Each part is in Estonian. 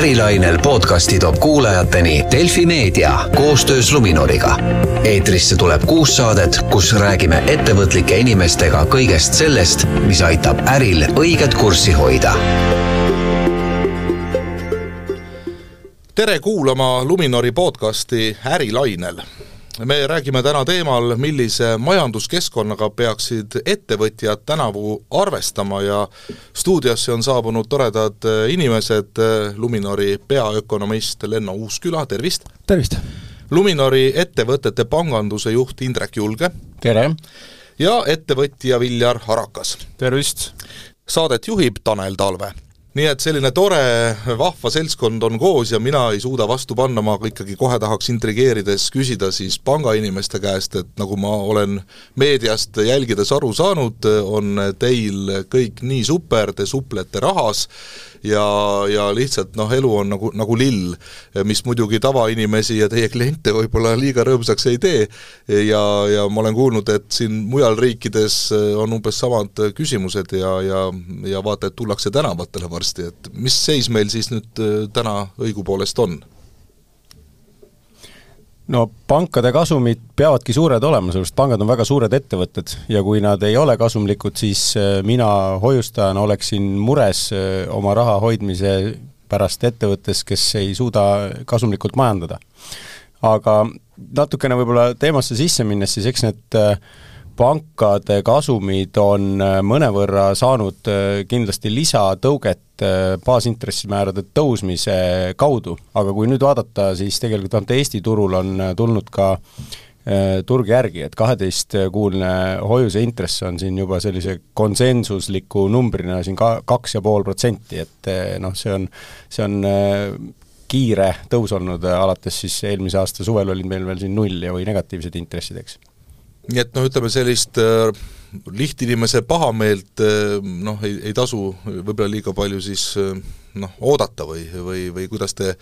ärilainel podcasti toob kuulajateni Delfi Meedia koostöös Luminoriga. eetrisse tuleb kuus saadet, kus räägime ettevõtlike inimestega kõigest sellest, mis aitab äril õiget kurssi hoida tere kuulama Luminori podcasti Ärilainel me räägime täna teemal, millise majanduskeskkonnaga peaksid ettevõtjad tänavu arvestama ja stuudiosse on saabunud toredad inimesed, Luminori peaökonomist Lenno Uusküla, tervist! tervist! Luminori ettevõtete panganduse juht Indrek Julge. tere! ja ettevõtja Viljar Harakas. tervist! Saadet juhib Tanel Talve nii et selline tore vahva seltskond on koos ja mina ei suuda vastu panna, ma ikkagi kohe tahaks intrigeerides küsida siis pangainimeste käest, et nagu ma olen meediast jälgides aru saanud, on teil kõik nii super, te suplete rahas ja, ja lihtsalt noh, elu on nagu, nagu lill, mis muidugi tavainimesi ja teie kliente võib-olla liiga rõõmsaks ei tee. Ja, ja ma olen kuulnud, et siin mujal riikides on umbes samad küsimused ja, ja, ja vaata, et tullakse tänavatele varsti varsti, et mis seis meil siis nüüd äh, täna õigupoolest on? no pankade kasumid peavadki suured olema, sellepärast pangad on väga suured ettevõtted ja kui nad ei ole kasumlikud, siis äh, mina hoiustajana oleksin mures äh, oma raha hoidmise pärast ettevõttes, kes ei suuda kasumlikult majandada. aga natukene võib-olla teemasse sisse minnes, siis eks need äh, pankade kasumid on äh, mõnevõrra saanud äh, kindlasti lisatõuget äh, baasintressimäärade tõusmise kaudu, aga kui nüüd vaadata, siis tegelikult vähemalt Eesti turul on tulnud ka turg järgi, et kaheteistkuuline hoiuse intress on siin juba sellise konsensusliku numbrina siin ka kaks ja pool protsenti, et noh, see on, see on kiire tõus olnud, alates siis eelmise aasta suvel olid meil veel siin null ja või negatiivsed intressid, eks nii et noh, ütleme sellist äh, lihtinimese pahameelt äh, noh, ei, ei tasu võib-olla liiga palju siis äh, noh, oodata või, või, või kuidas te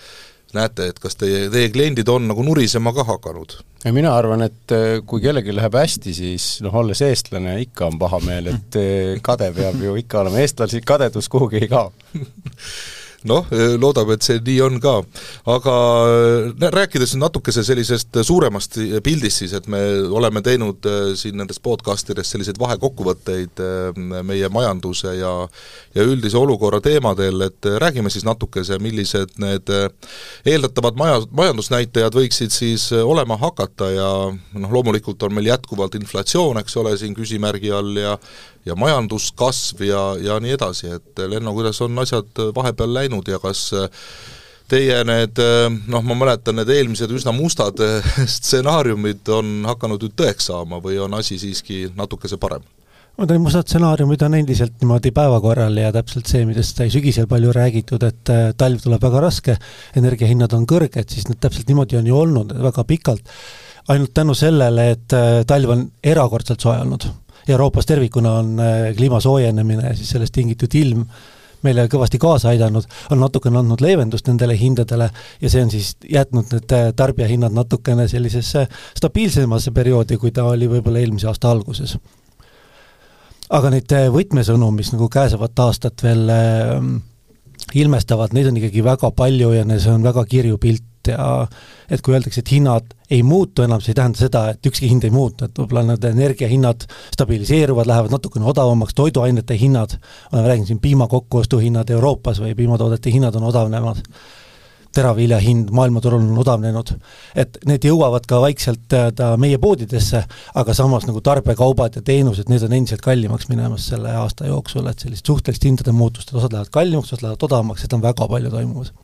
näete, et kas teie, teie kliendid on nagu nurisema ka hakanud? mina arvan, et kui kellelgi läheb hästi, siis noh, olles eestlane, ikka on pahameel, et äh, kade peab ju ikka olema, eestlasi kadedus kuhugi ei kao noh, loodame, et see nii on ka. aga rääkides natukese sellisest suuremast pildist siis, et me oleme teinud äh, siin nendes podcast ides selliseid vahekokkuvõtteid meie majanduse ja ja üldise olukorra teemadel, et räägime siis natukese, millised need eeldatavad maja, majandusnäitajad võiksid siis olema hakata ja noh, loomulikult on meil jätkuvalt inflatsioon, eks ole, siin küsimärgi all ja ja majanduskasv ja, ja nii edasi, et Lenno, kuidas on asjad vahepeal läinud ja kas teie need noh, ma mäletan, need eelmised üsna mustad stsenaariumid on hakanud nüüd tõeks saama või on asi siiski natukese parem? Need mustad stsenaariumid on endiselt niimoodi päevakorral ja täpselt see, millest sai sügisel palju räägitud, et äh, talv tuleb väga raske, energiahinnad on kõrged, siis need täpselt niimoodi on ju olnud väga pikalt, ainult tänu sellele, et äh, talv on erakordselt soe olnud Euroopas tervikuna on äh, kliima soojenemine ja siis sellest tingitud ilm meile kõvasti kaasa aidanud, on natukene andnud leevendust nendele hindadele ja see on siis jätnud need äh, tarbijahinnad natukene sellisesse stabiilsemasse perioodi, kui ta oli võib-olla eelmise aasta alguses. aga neid äh, võtmesõnu, mis nagu käesolevat aastat veel ilmestavad, neid on ikkagi väga palju ja see on väga kirju pilt ja et kui öeldakse, et hinnad ei muutu enam, see ei tähenda seda, et ükski hind ei muutu, et võib-olla need energiahinnad stabiliseeruvad, lähevad natukene odavamaks, toiduainete hinnad, ma räägin siin piima kokkuostuhinnad Euroopas või piimatoodete hinnad on odavnevad, teravilja hind maailmaturul on odavnenud, et need jõuavad ka vaikselt ta meie poodidesse, aga samas nagu tarbekaubad ja teenused, need on endiselt kallimaks minemas selle aasta jooksul, et sellist suhtelist hindade muutust, et osad lähevad kallimaks, osad lähevad odavamaks, seda on väga palju toimumas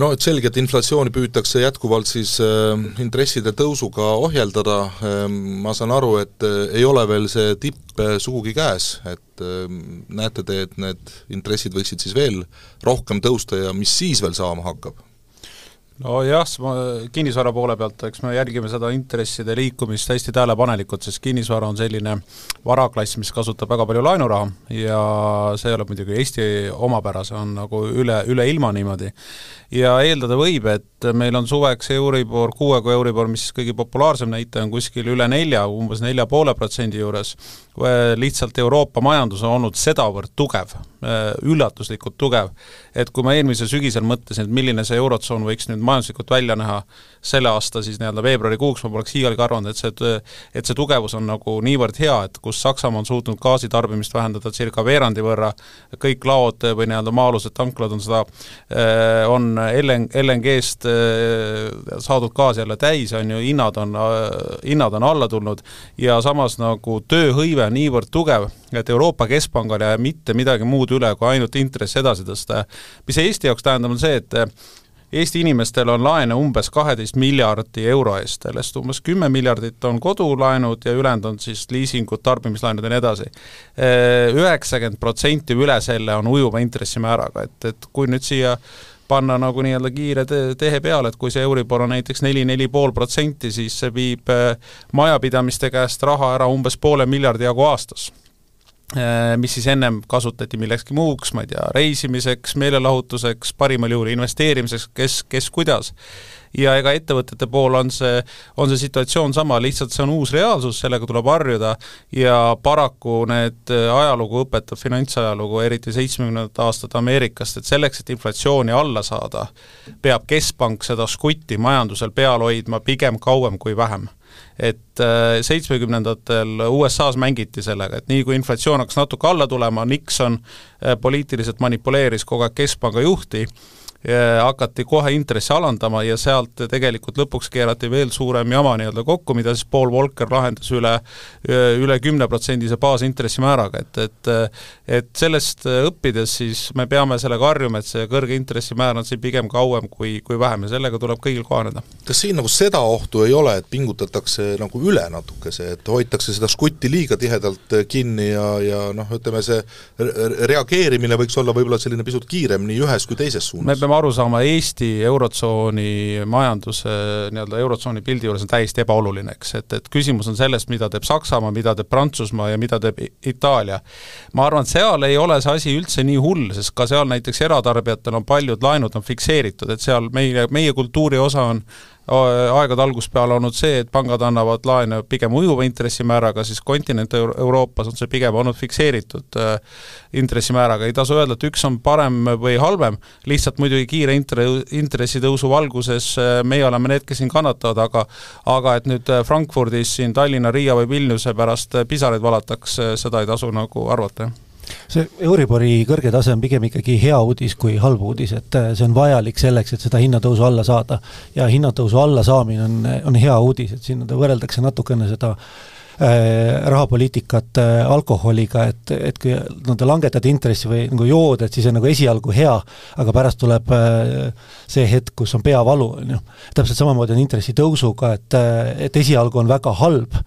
no et selge, et inflatsiooni püütakse jätkuvalt siis äh, intresside tõusuga ohjeldada äh,, ma saan aru, et äh, ei ole veel see tipp äh, sugugi käes, et äh, näete te, et need intressid võiksid siis veel rohkem tõusta ja mis siis veel saama hakkab? Nojah, kinnisvara poole pealt, eks me jälgime seda intresside liikumist hästi tähelepanelikult, sest kinnisvara on selline varaklass, mis kasutab väga palju laenuraha ja see ei ole muidugi Eesti omapära, see on nagu üle, üle ilma niimoodi. ja eeldada võib, et et meil on suveks Euribor, kuue kuu Euribor, mis kõige populaarsem näitaja, on kuskil üle nelja, umbes nelja poole protsendi juures, lihtsalt Euroopa majandus on olnud sedavõrd tugev, üllatuslikult tugev, et kui ma eelmisel sügisel mõtlesin, et milline see Eurotsoon võiks nüüd majanduslikult välja näha, selle aasta siis nii-öelda veebruarikuuks ma poleks iialgi arvanud, et see, et see tugevus on nagu niivõrd hea, et kus Saksamaa on suutnud gaasitarbimist vähendada circa veerandi võrra, kõik laod või nii-öelda maa-alused tanklad on seda, on LN-, LNG-st saadud gaas jälle täis, on ju, hinnad on, hinnad on alla tulnud ja samas nagu tööhõive on niivõrd tugev, et Euroopa Keskpangal ei jää mitte midagi muud üle, kui ainult intress edasi tõsta. mis Eesti jaoks tähendab, on see, et Eesti inimestel on laene umbes kaheteist miljardi euro eest, sellest umbes kümme miljardit on kodulaenud ja ülejäänud on siis liisingud, tarbimislaenud ja nii edasi. Üheksakümmend protsenti üle selle on ujuva intressimääraga, et, et kui nüüd siia panna nagu nii-öelda kiire tehe peale, et kui see Euribor on näiteks neli, neli pool protsenti, siis see viib majapidamiste käest raha ära umbes poole miljardi jagu aastas Äh, mis siis ennem kasutati millekski muuks, ma ei tea, reisimiseks, meelelahutuseks, parimal juhul investeerimiseks, kes, kes kuidas. Ja ega ettevõtete pool on see, on see situatsioon sama, lihtsalt see on uus reaalsus, sellega tuleb harjuda. Ja paraku need äh, ajalugu õpetab, finantsajalugu, eriti seitsmekümnendate aastate Ameerikast, et selleks, et inflatsiooni alla saada, peab keskpank seda žgutti majandusel peal hoidma pigem kauem kui vähem. Et äh, seitsmekümnendatel USA-s mängiti sellega, et nii kui inflatsioon hakkas natuke alla tulema, Nixon äh, poliitiliselt manipuleeris kogu aeg keskpanga juhti, hakati kohe intressi alandama ja sealt tegelikult lõpuks keerati veel suurem jama nii-öelda kokku, mida siis Paul Volcker lahendas üle, üle kümneprotsendise baasintressimääraga, et, et et sellest õppides siis me peame sellega harjuma, et see kõrge intressimäär on siin pigem kauem kui, kui vähem ja sellega tuleb kõigil kohaneda. kas siin nagu seda ohtu ei ole, et pingutatakse nagu üle natukese, et hoitakse seda žgutti liiga tihedalt kinni ja, ja noh, ütleme see reageerimine võiks olla võib-olla selline pisut kiirem nii ühes kui teises suunas? me peame peame aru saama, Eesti Eurotsooni majanduse nii-öelda Eurotsooni pildi juures on täiesti ebaoluline, eks, et, et küsimus on selles, mida teeb Saksamaa, mida teeb Prantsusmaa ja mida teeb Itaalia. ma arvan, et seal ei ole see asi üldse nii hull, sest ka seal näiteks eratarbijatel on paljud laenud on fikseeritud, et seal meie, meie kultuuri osa on aegade algusest peale olnud see, et pangad annavad laene pigem ujuva intressimääraga, siis kontinent Euro Euroopas on see pigem olnud fikseeritud äh, intressimääraga, ei tasu öelda, et üks on parem või halvem, lihtsalt muidugi kiire intre-, intressitõusu valguses äh, meie oleme need, kes siin kannatavad, aga aga et nüüd äh, Frankfurdis siin Tallinna, Riia või Vilniuse pärast pisaraid valatakse, seda ei tasu nagu arvata, jah see Euribori kõrge tase on pigem ikkagi hea uudis kui halb uudis, et äh, see on vajalik selleks, et seda hinnatõusu alla saada. ja hinnatõusu allasaamine on, on hea uudis, et siin võrreldakse natukene seda äh, rahapoliitikat äh, alkoholiga, et, et kui nii-öelda langetad intressi või nagu jood, et siis on nagu esialgu hea, aga pärast tuleb äh, see hetk, kus on peavalu, on ju. täpselt samamoodi on intressitõusuga, et, äh, et esialgu on väga halb,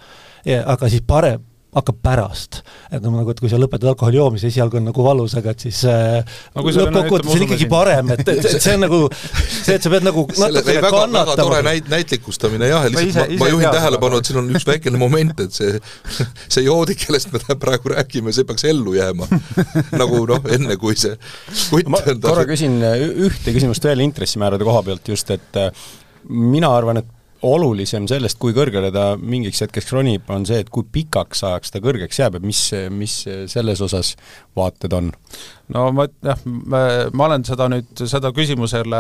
aga siis parem hakkab pärast. et noh, nagu, et kui sa lõpetad alkoholi joomise, esialgu on nagu valus, aga et siis äh, no, lõppkokkuvõttes on ikkagi parem, et, et, et see on nagu see, et sa pead nagu natukene väga, väga tore näit-, näitlikustamine jah, lihtsalt ma, ma juhin tähelepanu, et siin on üks väikene moment, et see see joodi, kellest me praegu räägime, see peaks ellu jääma. nagu noh, enne kui see kutt ma korra küsin ühte küsimust veel intressimäärade koha pealt just, et äh, mina arvan, et olulisem sellest, kui kõrgele ta mingiks hetkeks ronib, on see, et kui pikaks ajaks ta kõrgeks jääb, et mis, mis selles osas vaated on? no ma jah, ma olen seda nüüd, seda küsimusele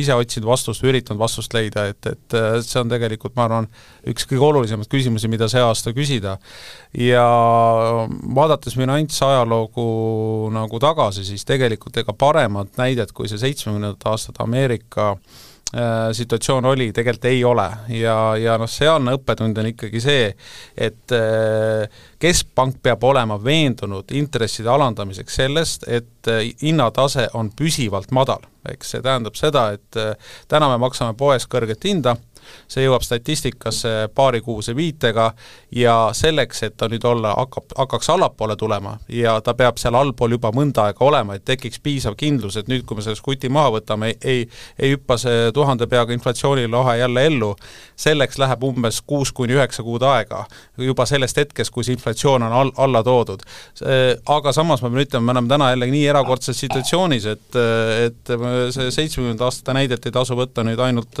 ise otsinud vastust või üritanud vastust leida, et, et see on tegelikult, ma arvan, üks kõige olulisemaid küsimusi, mida see aasta küsida. ja vaadates finantsajalugu nagu tagasi, siis tegelikult ega paremat näidet kui see seitsmekümnendate aastate Ameerika äh, Äh, situatsioon oli, tegelikult ei ole ja, ja noh, sealne õppetund on ikkagi see, et äh, keskpank peab olema veendunud intresside alandamiseks sellest, et äh, hinnatase on püsivalt madal. eks see tähendab seda, et täna me maksame poes kõrget hinda, see jõuab statistikasse paarikuuse viitega ja selleks, et ta nüüd olla, hakkab, hakkaks allapoole tulema ja ta peab seal allpool juba mõnda aega olema, et tekiks piisav kindlus, et nüüd, kui me selle skuti maha võtame, ei, ei hüppa see tuhande peaga inflatsioonilahe jälle ellu, selleks läheb umbes kuus kuni üheksa kuud aega, juba sellest hetkest, kui see inflatsioon on all, alla toodud. Aga samas ma pean ütlema, me oleme täna jälle nii erakordses situatsioonis, et, et see seitsmekümnenda aastate näidet ei tasu võtta nüüd ainult,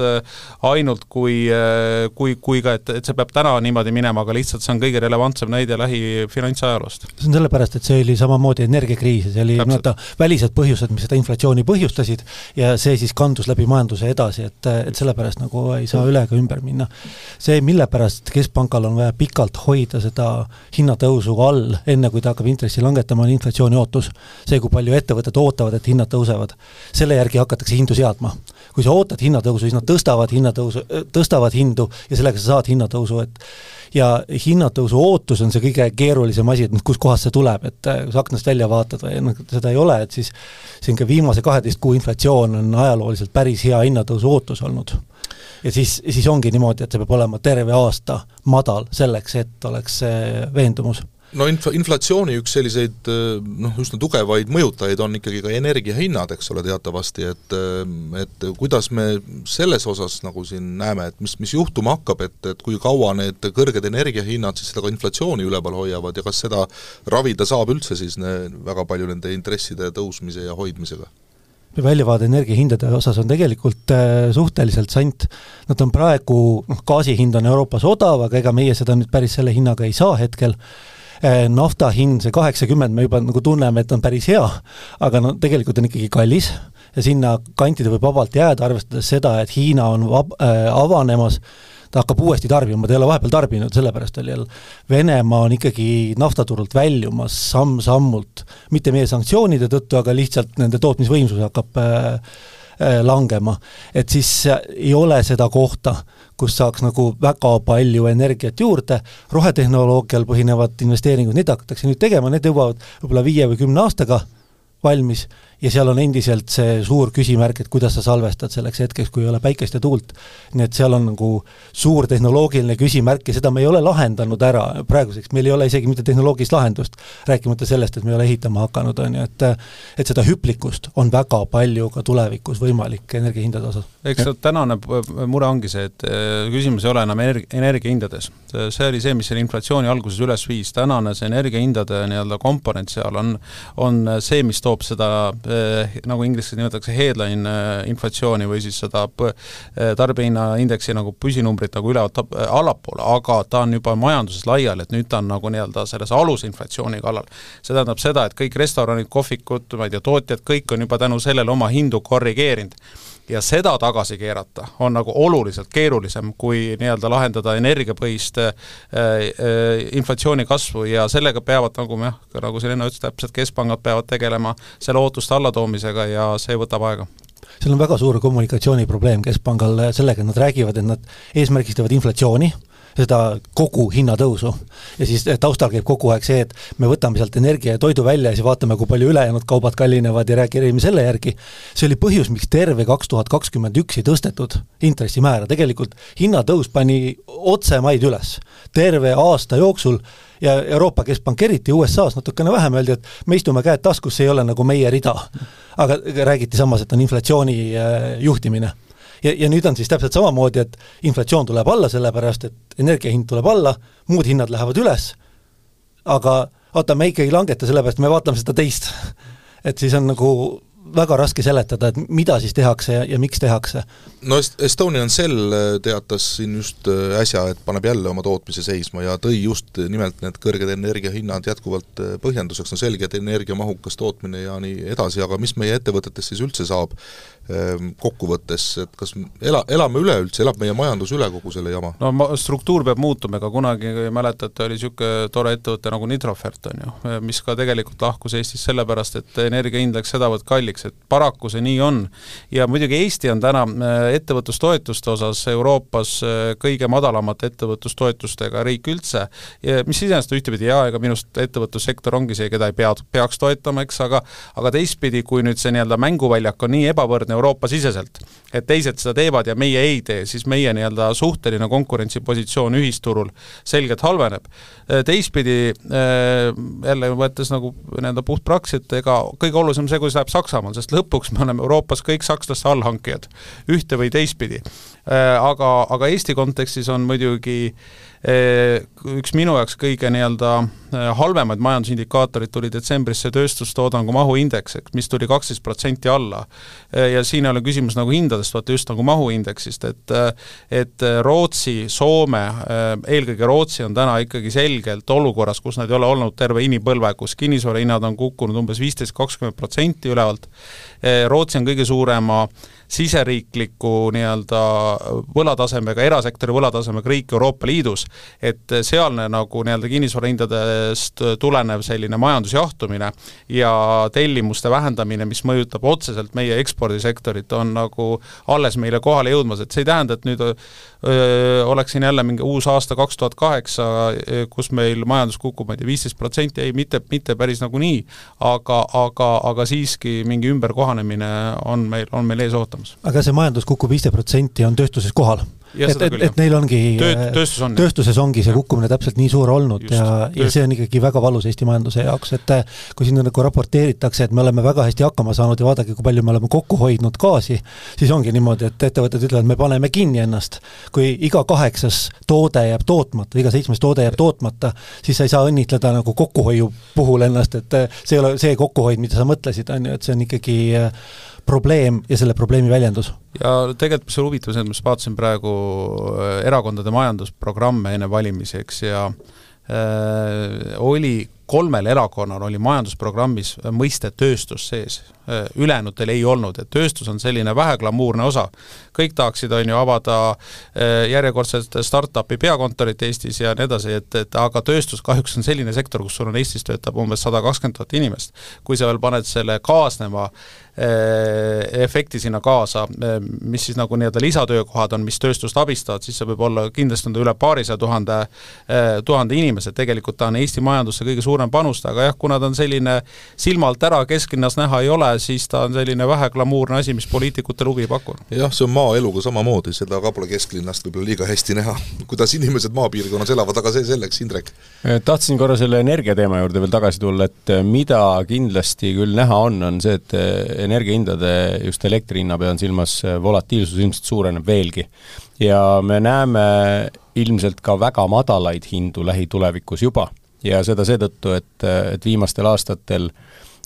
ainult kui, kui, kui ka, et, et see peab täna niimoodi minema, aga lihtsalt see on kõige relevantsem näide lähifinantsajaloost. see on sellepärast, et see oli samamoodi energiakriis ja see oli nii-öelda välised põhjused, mis seda inflatsiooni põhjustasid ja see siis kandus läbi majanduse edasi, et, et sellepärast nagu ei saa üle ega ümber minna. see, mille pärast Keskpangal on vaja pikalt hoida seda hinnatõusu all, enne kui ta hakkab intressi langetama, on inflatsiooni ootus. see, kui palju ettevõtted ootavad, et hinnad tõusevad. selle järgi hakatakse hindu seadma. Kui sa ootad hinnatõusu, siis nad tõstavad hinnatõusu, tõstavad hindu ja sellega sa saad hinnatõusu, et ja hinnatõusu ootus on see kõige keerulisem asi, et noh, kustkohast see tuleb, et kui sa aknast välja vaatad või noh, seda ei ole, et siis niisugune viimase kaheteist kuu inflatsioon on ajalooliselt päris hea hinnatõusu ootus olnud. Ja siis, siis ongi niimoodi, et see peab olema terve aasta madal selleks, et oleks see veendumus no inf-, inflatsiooni üks selliseid noh, üsna tugevaid mõjutajaid on ikkagi ka energiahinnad, eks ole, teatavasti, et et kuidas me selles osas nagu siin näeme, et mis, mis juhtuma hakkab, et, et kui kaua need kõrged energiahinnad siis seda ka inflatsiooni üleval hoiavad ja kas seda ravida saab üldse siis ne, väga palju nende intresside tõusmise ja hoidmisega? väljavaade energiahindade osas on tegelikult äh, suhteliselt sant. Nad on praegu, noh, gaasi hind on Euroopas odav, aga ega meie seda nüüd päris selle hinnaga ei saa hetkel äh,, nafta hind, see kaheksakümmend, me juba nagu tunneme, et on päris hea, aga no tegelikult on ikkagi kallis ja sinna kantide võib vabalt jääda, arvestades seda, et Hiina on vab- äh,, avanemas. Ta hakkab uuesti tarbima, ta ei ole vahepeal tarbinud, sellepärast oli jälle. Venemaa on ikkagi naftaturult väljumas samm-sammult, mitte meie sanktsioonide tõttu, aga lihtsalt nende tootmisvõimsus hakkab äh, langema. et siis ei ole seda kohta, kus saaks nagu väga palju energiat juurde, rohetehnoloogial põhinevad investeeringud, neid hakatakse nüüd tegema, need jõuavad võib-olla viie või kümne aastaga valmis ja seal on endiselt see suur küsimärk, et kuidas sa salvestad selleks hetkeks, kui ei ole päikest ja tuult. nii et seal on nagu suur tehnoloogiline küsimärk ja seda me ei ole lahendanud ära praeguseks, meil ei ole isegi mitte tehnoloogilist lahendust, rääkimata sellest, et me ei ole ehitama hakanud, on ju, et et seda hüplikust on väga palju ka tulevikus võimalik energiahindade osas. eks tänane mure ongi see, et äh, küsimus ei ole enam energ-, energiahindades. see oli see, mis selle inflatsiooni alguses üles viis, tänane see energiahindade nii-öelda komponent seal on, on see, mis toob seda nagu inglise keeles nimetatakse headline eh, inflatsiooni või siis seda eh, tarbijahinnaindeksi nagu püsinumbrit nagu üle, allapoole, aga ta on juba majanduses laiali, et nüüd ta on nagu nii-öelda selles alusinflatsiooni kallal. see tähendab seda, et kõik restoranid, kohvikud, ma ei tea, tootjad, kõik on juba tänu sellele oma hindu korrigeerinud ja seda tagasi keerata on nagu oluliselt keerulisem, kui nii-öelda lahendada energiapõhist äh, äh, inflatsiooni kasvu ja sellega peavad, nagu jah, nagu enne ütles, täpselt keskpangad peavad tegelema selle ootuste allatoomisega ja see võtab aega. Seal on väga suur kommunikatsiooniprobleem Keskpangal sellega, et nad räägivad, et nad eesmärgistavad inflatsiooni, seda kogu hinnatõusu. ja siis taustal käib kogu aeg see, et me võtame sealt energia ja toidu välja ja siis vaatame, kui palju ülejäänud kaubad kallinevad ja reageerime selle järgi. see oli põhjus, miks terve kaks tuhat kakskümmend üks ei tõstetud intressimäära, tegelikult hinnatõus pani otsemaid üles. terve aasta jooksul ja Euroopa Keskpank eriti, USA-s natukene vähem öeldi, et me istume käed taskus, see ei ole nagu meie rida. aga räägiti samas, et on inflatsiooni äh, juhtimine ja, ja nüüd on siis täpselt samamoodi, et inflatsioon tuleb alla, sellepärast et energia hind tuleb alla, muud hinnad lähevad üles, aga vaata, me ikkagi ei langeta, sellepärast me vaatame seda teist. et siis on nagu väga raske seletada, et mida siis tehakse ja, ja miks tehakse. no Estonian Cell äh, teatas siin just äh, äsja, et paneb jälle oma tootmise seisma ja tõi just nimelt need kõrged energiahinnad jätkuvalt äh, põhjenduseks, no selge, et energiamahukas tootmine ja nii edasi, aga mis meie ettevõtetest siis üldse saab ähm, kokkuvõttes, et kas ela, elame üleüldse, elab meie majandus üle kogu selle jama? no ma, struktuur peab muutuma, ega kunagi, mäletate, oli niisugune tore ettevõte nagu Nitrofert, on ju, mis ka tegelikult lahkus Eestist sellepärast, et energia hind läks sedavõrd kalliks, kalliks, et paraku see nii on. ja muidugi Eesti on täna äh, ettevõtlustoetuste osas Euroopas äh, kõige madalamate ettevõtlustoetustega riik üldse, mis iseenesest ühtepidi jaa, ega minu arust ettevõtlussektor ongi see, keda ei pea, peaks toetama, eks, aga aga teistpidi, kui nüüd see nii-öelda mänguväljak on nii ebavõrdne Euroopa-siseselt. Et teised seda teevad ja meie ei tee, siis meie nii-öelda suhteline konkurentsipositsioon ühisturul selgelt halveneb. Teistpidi jälle võttes nagu nii-öelda puhtpraktiliselt, ega kõige olulisem see, kuidas läheb Saksamaal, sest lõpuks me oleme Euroopas kõik sakslaste allhankijad, ühte või teistpidi. Aga, aga Eesti kontekstis on muidugi äh, üks minu jaoks kõige nii-öelda halvemaid majandusindikaatorid tuli detsembris see tööstustoodangu mahuindeks, eks, mis tuli kaksteist protsenti alla. ja siin ei ole küsimus nagu hindadest, vaata just nagu mahuindeksist, et et Rootsi, Soome, eelkõige Rootsi on täna ikkagi selgelt olukorras, kus nad ei ole olnud terve inimpõlve, kus kinnisvarahinnad on kukkunud umbes viisteist, kakskümmend protsenti ülevalt, Rootsi on kõige suurema siseriikliku nii-öelda võlatasemega, erasektori võlatasemega riik Euroopa Liidus, et sealne nagu nii-öelda kinnisvarahindadest tulenev selline majandusjahtumine ja tellimuste vähendamine, mis mõjutab otseselt meie ekspordisektorit, on nagu alles meile kohale jõudmas, et see ei tähenda, et nüüd öö, oleks siin jälle mingi uus aasta kaks tuhat kaheksa, kus meil majandus kukub, ma ei tea, viisteist protsenti, ei, mitte, mitte päris nagu nii, aga, aga, aga siiski mingi ümberkohanemine on meil, on meil ees ootamas aga see majandus kukub viisteist protsenti, on tööstuses kohal? Et, et, et neil ongi Tööt, tööstus on, tööstuses ongi see kukkumine täpselt nii suur olnud Just, ja, ja see on ikkagi väga valus Eesti majanduse jaoks, et kui siin nagu raporteeritakse, et me oleme väga hästi hakkama saanud ja vaadake, kui palju me oleme kokku hoidnud gaasi, siis ongi niimoodi, et ettevõtted ütlevad, me paneme kinni ennast. kui iga kaheksas toode jääb tootmata, iga seitsmes toode jääb tootmata, siis sa ei saa õnnitleda nagu kokkuhoiu puhul ennast, et see ei ole see kokkuhoid, mida sa mõtlesid, on ju, et see on ikkagi probleem ja selle probleemi väljendus. ja tegelikult, mis on huvitav, see, et ma just vaatasin praegu äh, erakondade majandusprogramme enne valimisi, eks, ja äh, oli kolmel erakonnal oli majandusprogrammis mõiste tööstus sees, ülejäänutel ei olnud, et tööstus on selline väheglamuurne osa. kõik tahaksid, on ju, avada eh, järjekordset startup'i peakontorit Eestis ja nii edasi, et, et aga tööstus kahjuks on selline sektor, kus sul on Eestis töötab umbes sada kakskümmend tuhat inimest. kui sa veel paned selle kaasneva eh, efekti sinna kaasa, mis siis nagu nii-öelda lisatöökohad on, mis tööstust abistavad, siis see võib olla, kindlasti on ta üle paarisaja tuhande, tuhande inimese, tegelikult ta on Eesti majandusse kõige suurem suurem panust, aga jah, kuna ta on selline silmalt ära, kesklinnas näha ei ole, siis ta on selline väheglamuurne asi, mis poliitikutele huvi ei paku. jah, see on maaeluga samamoodi, seda ka pole kesklinnast võib-olla liiga hästi näha. kuidas inimesed maapiirkonnas elavad, aga see selleks, Indrek. Äh, tahtsin korra selle energiateema juurde veel tagasi tulla, et äh, mida kindlasti küll näha on, on see, et äh, energiahindade, just elektri hinna pean silmas, volatiilsus ilmselt suureneb veelgi. ja me näeme ilmselt ka väga madalaid hindu lähitulevikus juba ja seda seetõttu, et, et viimastel aastatel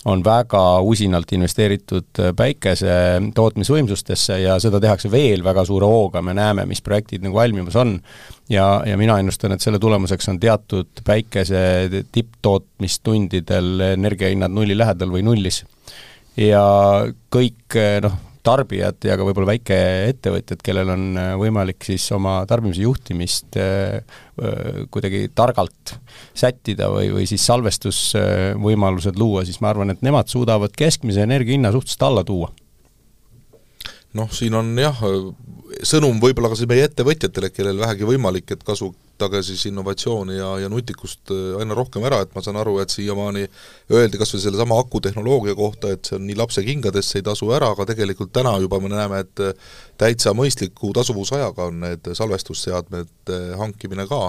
on väga usinalt investeeritud päikese tootmisvõimsustesse ja seda tehakse veel väga suure hooga, me näeme, mis projektid nagu valmimas on, ja, ja mina ennustan, et selle tulemuseks on teatud päikese tipptootmistundidel energiahinnad nulli lähedal või nullis. ja kõik noh, tarbijad ja ka võib-olla väikeettevõtjad, kellel on äh, võimalik siis oma tarbimise juhtimist äh, äh, kuidagi targalt sättida või, või siis salvestusvõimalused luua, siis ma arvan, et nemad suudavad keskmise energiahinna suhteliselt alla tuua. Noh, siin on jah, sõnum võib-olla ka siis meie ettevõtjatele, kellel vähegi võimalik, et kasutage siis innovatsiooni ja, ja nutikust äh, aina rohkem ära, et ma saan aru, et siiamaani öeldi kas või sellesama akutehnoloogia kohta, et see on nii lapsekingades, see ei tasu ära, aga tegelikult täna juba me näeme, et äh, täitsa mõistliku tasuvusajaga on need salvestusseadmete hankimine ka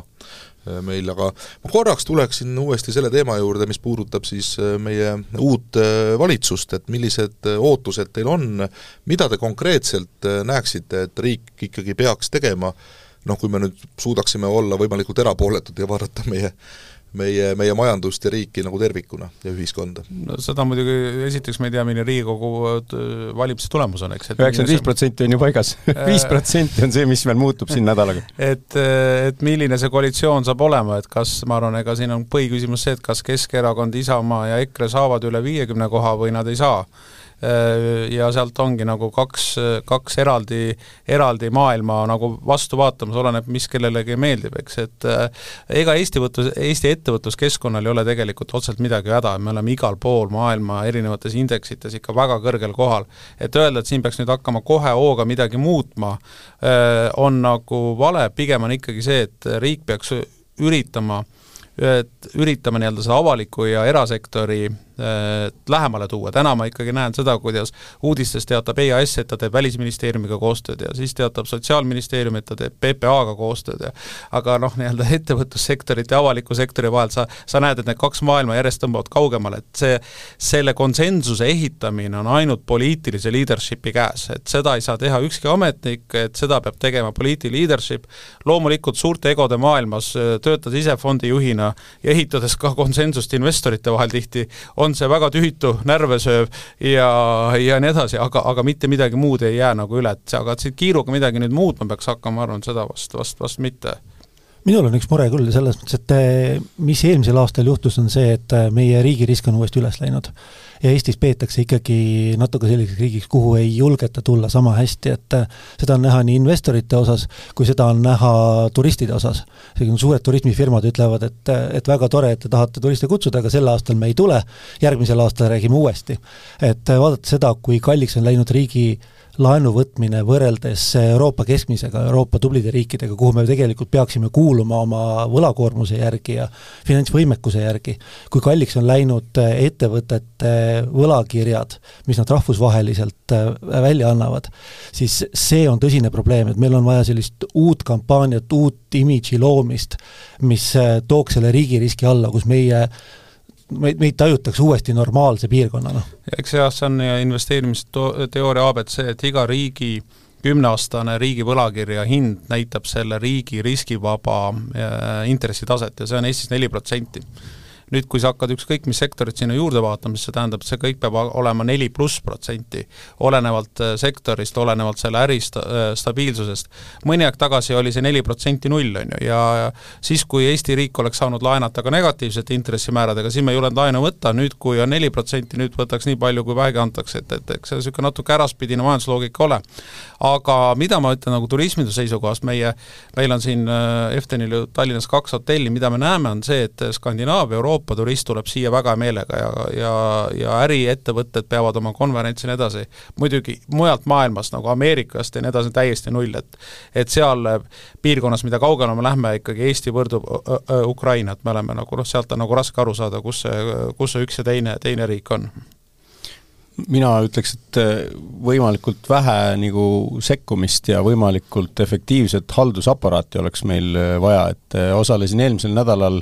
Äh, meil, aga ma korraks tuleksin uuesti selle teema juurde, mis puudutab siis äh, meie uut äh, valitsust, et millised ootused teil on, mida te konkreetselt näeksite, et riik ikkagi peaks tegema, noh, kui me nüüd suudaksime olla võimalikult erapooletud ja vaadata meie meie, meie majandust ja riiki nagu tervikuna ja ühiskonda. no seda muidugi, esiteks me ei tea, milline Riigikogu äh, valimise tulemus on, eks. üheksakümmend viis protsenti on ju paigas viis protsenti on see, mis veel muutub siin nädalaga. et, äh, et milline see koalitsioon saab olema, et kas, ma arvan, ega siin on põhiküsimus see, et kas Keskerakond, Isamaa ja EKRE saavad üle viiekümne koha või nad ei saa Äh, ja sealt ongi nagu kaks, kaks eraldi, eraldi maailma nagu vastu vaatamas, oleneb, mis kellelegi meeldib, eks, et äh, ega Eesti võtlus, Eesti ettevõtluskeskkonnal ei ole tegelikult otseselt midagi häda, me oleme igal pool maailma erinevates indeksites ikka väga kõrgel kohal. et öelda, et siin peaks nüüd hakkama kohe hooga midagi muutma, äh, on nagu vale, pigem on ikkagi see, et riik peaks üritama, üritama nii-öelda seda avaliku ja erasektori lähemale tuua, täna ma ikkagi näen seda, kuidas uudistes teatab EAS, et ta teeb Välisministeeriumiga koostööd ja siis teatab Sotsiaalministeerium, et ta teeb PPA-ga koostööd ja aga noh, nii-öelda ettevõtlussektorit ja avaliku sektori vahel sa, sa näed, et need kaks maailma järjest tõmbavad kaugemale, et see, selle konsensuse ehitamine on ainult poliitilise leadership'i käes, et seda ei saa teha ükski ametnik, et seda peab tegema poliitiline leadership, loomulikult suurte egode maailmas, töötades ise fondijuhina ja ehitades ka konsensust investorite vahel tihti, on see väga tüütu, närve sööv ja, ja nii edasi, aga, aga mitte midagi muud ei jää nagu üle, et aga siit kiiruga midagi nüüd muutma peaks hakkama, ma arvan, seda vast, vast, vast mitte minul on üks mure küll selles mõttes, et eh, mis eelmisel aastal juhtus, on see, et eh, meie riigi risk on uuesti üles läinud. ja Eestis peetakse ikkagi natuke selliseks riigiks, kuhu ei julgeta tulla sama hästi, et eh, seda on näha nii investorite osas, kui seda on näha turistide osas. isegi suured turismifirmad ütlevad, et, et väga tore, et te tahate turiste kutsuda, aga sel aastal me ei tule, järgmisel aastal räägime uuesti. et vaadates seda, kui kalliks on läinud riigi laenu võtmine võrreldes Euroopa keskmisega, Euroopa tublide riikidega, kuhu me tegelikult peaksime kuuluma oma võlakoormuse järgi ja finantsvõimekuse järgi, kui kalliks on läinud ettevõtete võlakirjad, mis nad rahvusvaheliselt äh, välja annavad, siis see on tõsine probleem, et meil on vaja sellist uut kampaaniat, uut imidži loomist, mis äh, tooks selle riigiriski alla, kus meie meid, meid tajutakse uuesti normaalse piirkonnana. eks jah, see on investeerimisteooria abc, et iga riigi kümneaastane riigi võlakirja hind näitab selle riigi riskivaba äh, intressitaset ja see on Eestis neli protsenti nüüd, kui sa hakkad ükskõik mis sektorit sinna juurde vaatama, siis see tähendab, et see kõik peab olema neli pluss protsenti, olenevalt äh, sektorist, olenevalt selle äri sta-, äh, stabiilsusest. mõni aeg tagasi oli see neli protsenti null, on ju, ja siis, kui Eesti riik oleks saanud laenata ka negatiivsete intressimääradega, siis me ei julenud laenu võtta, nüüd kui on neli protsenti, nüüd võtaks nii palju, kui vähegi antakse, et, et eks see niisugune natuke äraspidine majandusloogika ole. aga mida ma ütlen nagu turisminduse seisukohast, meie, meil on siin äh, Eftenil ju Tallinnas kaks hotelli, mida me näeme, on see, et Skandinaavia, Euroopa Euroopa turist tuleb siia väga meelega ja, ja, ja äriettevõtted peavad oma konverentsi ja nii edasi. muidugi mujalt maailmast, nagu Ameerikast ja nii edasi, täiesti null, et et seal piirkonnas, mida kaugemale me lähme, ikkagi Eesti võrdub Ukrainat, me oleme nagu noh, sealt on nagu raske aru saada, kus see, kus see üks ja teine, teine riik on mina ütleks, et võimalikult vähe nagu sekkumist ja võimalikult efektiivset haldusaparaati oleks meil vaja, et osalesin eelmisel nädalal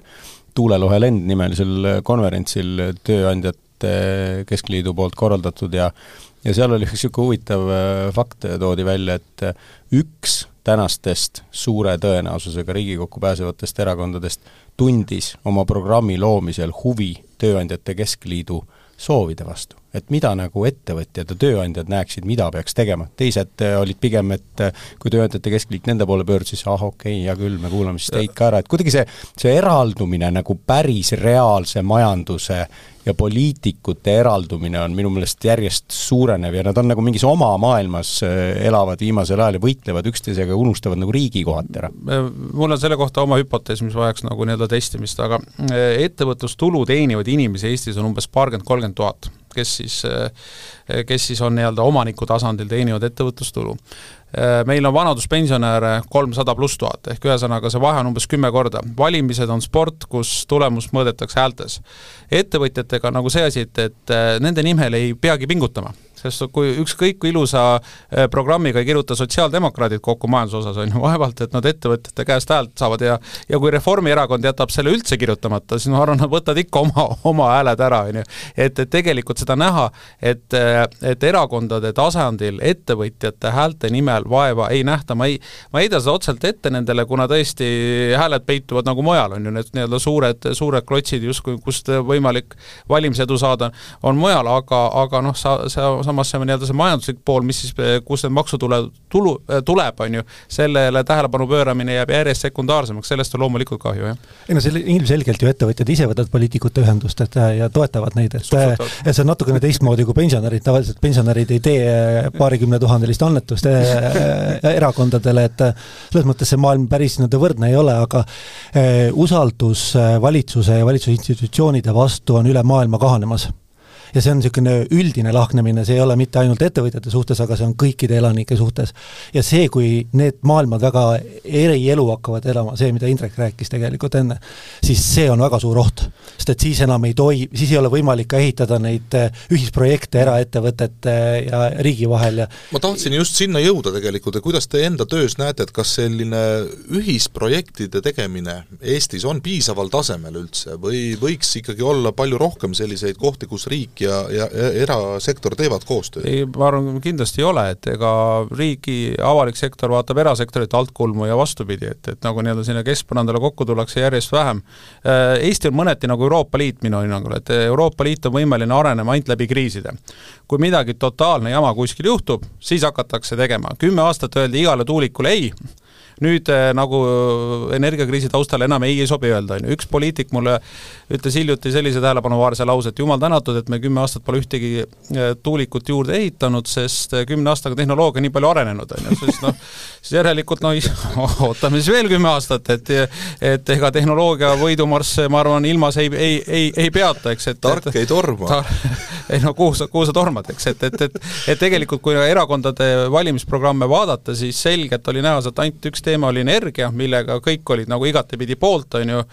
tuulelohe lend nimelisel konverentsil Tööandjate Keskliidu poolt korraldatud ja ja seal oli üks niisugune huvitav äh, fakt toodi välja, et äh, üks tänastest suure tõenäosusega Riigikokku pääsevatest erakondadest tundis oma programmi loomisel huvi Tööandjate Keskliidu soovide vastu et mida nagu ettevõtjad ja tööandjad näeksid, mida peaks tegema, teised äh, olid pigem, et äh, kui Tööandjate Keskliit nende poole pöördus, siis ah okei okay,, hea küll, me kuulame siis teid ka ära, et kuidagi see, see eraldumine nagu päris reaalse majanduse ja poliitikute eraldumine on minu meelest järjest suurenev ja nad on nagu mingis oma maailmas, äh, elavad viimasel ajal ja võitlevad üksteisega ja unustavad nagu riigi kohati ära. mul on selle kohta oma hüpotees, mis vajaks nagu nii-öelda testimist, aga ettevõtlustulu teenivaid inimesi Eestis on umbes paarkümmend, kolmkümmend tuhat kes siis, kes siis on nii-öelda omaniku tasandil, teenivad ettevõtlustulu. Meil on vanaduspensionäre kolmsada pluss tuhat, ehk ühesõnaga see vahe on umbes kümme korda. valimised on sport, kus tulemus mõõdetakse häältes. ettevõtjatega nagu see asi, et, et nende nimel ei peagi pingutama sest kui ükskõik kui ilusa äh, programmiga ei kirjuta sotsiaaldemokraadid kokku majanduse osas, on ju, vaevalt et nad ettevõtjate käest häält saavad ja ja kui Reformierakond jätab selle üldse kirjutamata, siis ma arvan, nad võtavad ikka oma, oma hääled ära, on ju. et, et tegelikult seda näha, et, et erakondade tasandil ettevõtjate häälte nimel vaeva ei nähta, ma ei, ma ei heida seda otseselt ette nendele, kuna tõesti hääled peituvad nagu mujal, on ju, need nii-öelda suured, suured klotsid justkui, kust võimalik valimisedu saada, on mujal, aga, aga noh, sa, sa, sa samas see nii-öelda see majanduslik pool, mis siis, kust need maksutule, tulu, tuleb, on ju, sellele tähelepanu pööramine jääb järjest sekundaarsemaks, sellest on loomulikult kahju, jah. ei no see ilmselgelt ju ettevõtjad ise võtavad poliitikute ühendust, et ja toetavad neid, et et see on natukene teistmoodi kui pensionärid, tavaliselt pensionärid ei tee paarikümne tuhandelist annetust erakondadele, et selles mõttes see maailm päris nii-öelda võrdne ei ole, aga usaldus valitsuse ja valitsuse institutsioonide vastu on üle maailma kahanemas ja see on niisugune üldine lahknemine, see ei ole mitte ainult ettevõtjate suhtes, aga see on kõikide elanike suhtes. ja see, kui need maailmad väga erielu hakkavad elama, see, mida Indrek rääkis tegelikult enne, siis see on väga suur oht. sest et siis enam ei tohi, siis ei ole võimalik ka ehitada neid äh, ühisprojekte eraettevõtete ja riigi vahel ja ma tahtsin just sinna jõuda tegelikult, et kuidas te enda töös näete, et kas selline ühisprojektide tegemine Eestis on piisaval tasemel üldse või võiks ikkagi olla palju rohkem selliseid kohti, kus riik ja, ja, ja erasektor teevad koostööd? ei, ma arvan, kindlasti ei ole, et ega riigi avalik sektor vaatab erasektorit altkulmu ja vastupidi, et, et nagu nii-öelda sinna keskpõrandale kokku tullakse järjest vähem. Äh, Eesti on mõneti nagu Euroopa Liit minu hinnangul, et Euroopa Liit on võimeline arenema ainult läbi kriiside. kui midagi totaalne jama kuskil juhtub, siis hakatakse tegema, kümme aastat öeldi igale tuulikule ei, nüüd äh, nagu energiakriisi taustal enam ei, ei sobi öelda, on ju, üks poliitik mulle ütles hiljuti sellise tähelepanuväärse lause, et jumal tänatud, et me kümme aastat pole ühtegi äh, tuulikut juurde ehitanud, sest kümne aastaga tehnoloogia nii palju arenenud, on ju, siis noh, siis järelikult no ootame siis veel kümme aastat, et et ega tehnoloogia võidumarsse, ma arvan, ilmas ei, ei, ei, ei peata, eks, et tark ei torma ta,. ei no kuhu sa, kuhu sa tormad, eks, et, et, et et tegelikult, kui erakondade valimisprogramme vaadata, siis selgelt oli näha sealt ainult üks teema oli energia, millega kõik olid nagu igatepidi poolt, on ju,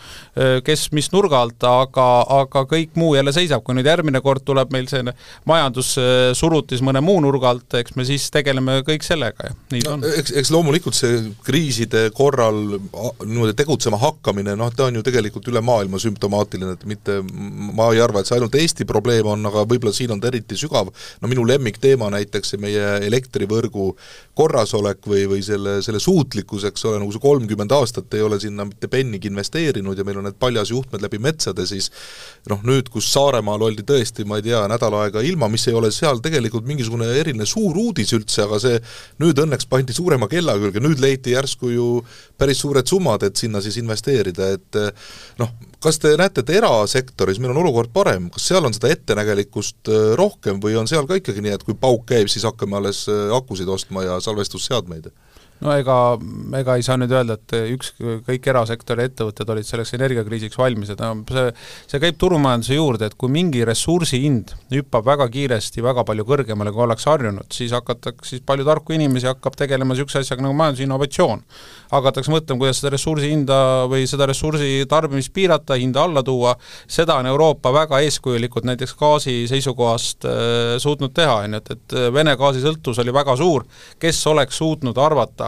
kes mis nurga alt, aga, aga kõik muu jälle seisab, kui nüüd järgmine kord tuleb meil see majandussurutis mõne muu nurga alt, eks me siis tegeleme kõik sellega ja nii ta on. no,. eks, eks loomulikult see kriiside korral niimoodi tegutsema hakkamine, noh, ta on ju tegelikult üle maailma sümptomaatiline, et mitte, ma ei arva, et see ainult Eesti probleem on, aga võib-olla siin on ta eriti sügav, no minu lemmikteema näiteks meie elektrivõrgu korrasolek või, või selle, selle suutlikkus, eks ole, nagu see kolmkümmend aastat ei ole sinna mitte pennigi investeerinud ja meil on need paljasjuhtmed läbi metsade, siis noh, nüüd, kus Saaremaal oldi tõesti, ma ei tea, nädal aega ilma, mis ei ole seal tegelikult mingisugune eriline suur uudis üldse, aga see nüüd õnneks pandi suurema kella külge, nüüd leiti järsku ju päris suured summad, et sinna siis investeerida, et noh, kas te näete, et erasektoris meil on olukord parem, kas seal on seda ettenägelikkust äh, rohkem või on seal ka ikkagi nii, et kui pauk käib, siis hakkame alles äh, akusid ostma ja salvestusseadmeid? No ega, ega ei saa nüüd öelda, et üks, kõik erasektori ettevõtted olid selleks energiakriisiks valmis, et no see, see käib turumajanduse juurde, et kui mingi ressursi hind hüppab väga kiiresti väga palju kõrgemale, kui ollakse harjunud, siis hakatakse, siis palju tarku inimesi hakkab tegelema niisuguse asjaga nagu majandusinnovatsioon. hakatakse mõtlema, kuidas seda ressursi hinda või seda ressursi tarbimist piirata, hinda alla tuua, seda on Euroopa väga eeskujulikult näiteks gaasi seisukohast äh, suutnud teha, on ju, et, et Vene gaasisõltuvus oli väga suur, kes oleks suutnud arvata,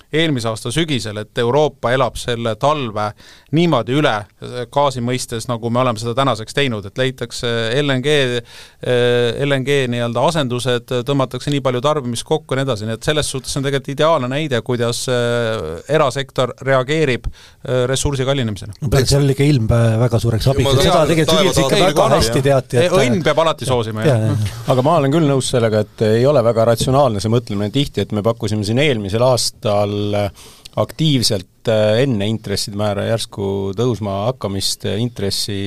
eelmise aasta sügisel, et Euroopa elab selle talve niimoodi üle gaasi mõistes, nagu me oleme seda tänaseks teinud, et leitakse LNG, LNG nii-öelda asendused, tõmmatakse nii palju tarbimist kokku ja nii edasi, nii et selles suhtes on tegelikult ideaalne näide, kuidas äh, erasektor reageerib äh, ressursi kallinemisele. seal oli ikka ilm väga suureks abiks, seda tegelikult sügisel ikka väga hästi teati, et õnn peab alati soosima, jah ja,. aga ma olen küll nõus sellega, et ei ole väga ratsionaalne see mõtlemine tihti, et me pakkusime siin eelmisel aastal seal aktiivselt äh, enne intresside määra järsku tõusma hakkamist intressi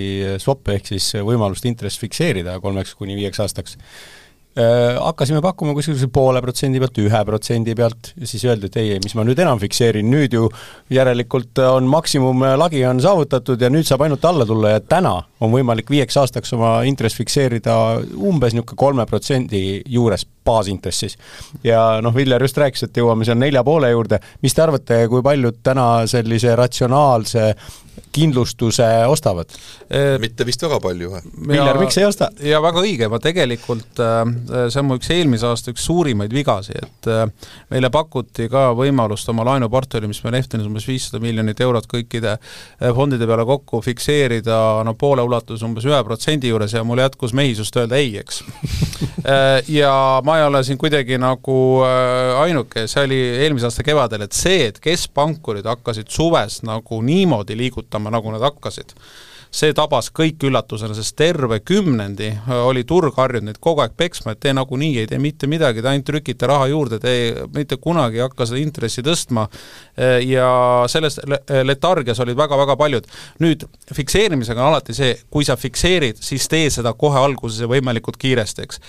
swap'e ehk siis võimalust intress fikseerida kolmeks kuni viieks aastaks. Äh, hakkasime pakkuma kuskil poole protsendi pealt, ühe protsendi pealt ja siis öeldi, et ei, ei, mis ma nüüd enam fikseerin, nüüd ju järelikult on maksimumlagi on saavutatud ja nüüd saab ainult alla tulla ja täna on võimalik viieks aastaks oma intress fikseerida umbes niisugune kolme protsendi juures baasintressis. ja noh, Viljar just rääkis, et jõuame seal nelja poole juurde, mis te arvate, kui paljud täna sellise ratsionaalse kindlustuse ostavad? mitte vist väga palju. Viljar, miks ei osta? ja väga õige, ma tegelikult, äh, see on mu üks eelmise aasta üks suurimaid vigasi, et äh, meile pakuti ka võimalust oma laenuportfelli, mis meil Eftenis umbes viissada miljonit eurot kõikide äh, fondide peale kokku fikseerida no poole ulatuses umbes ühe protsendi juures ja mul jätkus mehisust öelda ei, eks ja ma ei ole siin kuidagi nagu ainuke, see oli eelmise aasta kevadel, et see, et keskpankurid hakkasid suves nagu niimoodi liigutama, nagu nad hakkasid, see tabas kõik üllatusena, sest terve kümnendi oli turg harjunud neid kogu aeg peksma, et te nagunii ei tee mitte midagi, te ainult trükite raha juurde, te ei, mitte kunagi ei hakka seda intressi tõstma ja selles letargias olid väga-väga paljud. nüüd fikseerimisega on alati see, kui sa fikseerid, siis tee seda kohe alguses ja võimalikult kiiresti, eks.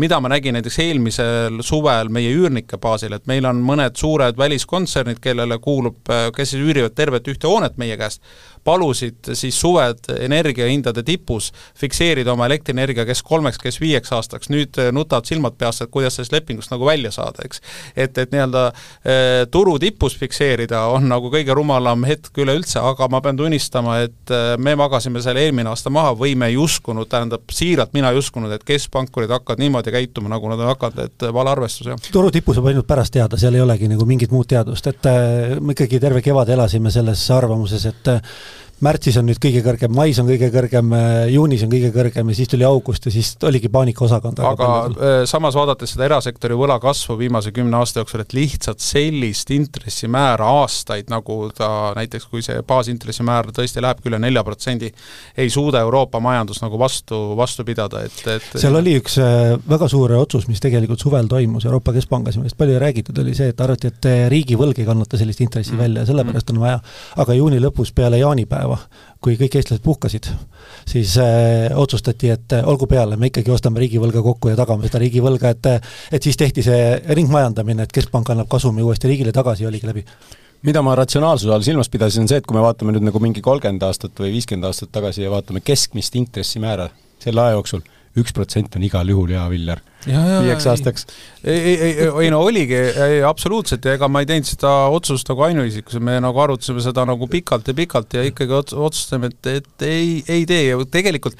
mida ma nägin näiteks eelmisel suvel meie üürnike baasil, et meil on mõned suured väliskontsernid, kellele kuulub, kes siis üürivad tervet ühte hoonet meie käest, palusid siis suved energiahindade tipus fikseerida oma elektrienergia kes kolmeks, kes viieks aastaks, nüüd nutavad silmad peast, et kuidas sellest lepingust nagu välja saada, eks. et, et nii-öelda eh, turu tipus fikseerida on nagu kõige rumalam hetk üleüldse, aga ma pean tunnistama, et eh, me magasime selle eelmine aasta maha või me ei uskunud, tähendab, siiralt mina ei uskunud, et keskpankurid hakkavad niimoodi käituma, nagu nad on hakanud, et vale arvestus, jah. turu tipu saab ainult pärast teada, seal ei olegi nagu mingit muud teadust, et me ikkagi terve kevade elasime selles arvamuses, et märtsis on nüüd kõige kõrgem, mais on kõige kõrgem, juunis on kõige kõrgem ja siis tuli august ja siis oligi paanikaosakond. aga äh, samas vaadates seda erasektori võla kasvu viimase kümne aasta jooksul, et lihtsalt sellist intressimäära aastaid, nagu ta näiteks, kui see baasintressimäär tõesti lähebki üle nelja protsendi, ei suuda Euroopa majandus nagu vastu, vastu pidada, et, et seal oli üks äh, väga suur otsus, mis tegelikult suvel toimus Euroopa Keskpangas ja millest palju räägitud, oli see, et arvati, et riigivõlg ei kannata sellist intressi mm. välja ja sellepärast on vaja, aga juuni lõpus peale jaanipäeva päeva, kui kõik eestlased puhkasid, siis äh, otsustati, et äh, olgu peale, me ikkagi ostame riigivõlga kokku ja tagame seda riigivõlga, et äh, et siis tehti see ringmajandamine, et keskpank annab kasumi uuesti riigile tagasi ja oligi läbi. Mida ma ratsionaalsuse all silmas pidasin, on see, et kui me vaatame nüüd nagu mingi kolmkümmend aastat või viiskümmend aastat tagasi ja vaatame keskmist intressimäära selle aja jooksul, üks protsent on igal juhul hea, Viljar viieks aastaks. ei, ei, ei, ei no oligi, absoluutselt, ja ega ma ei teinud seda otsust nagu ainuisikus, me nagu arutasime seda nagu pikalt ja pikalt ja ikkagi otsustasime, et, et ei, ei tee ja tegelikult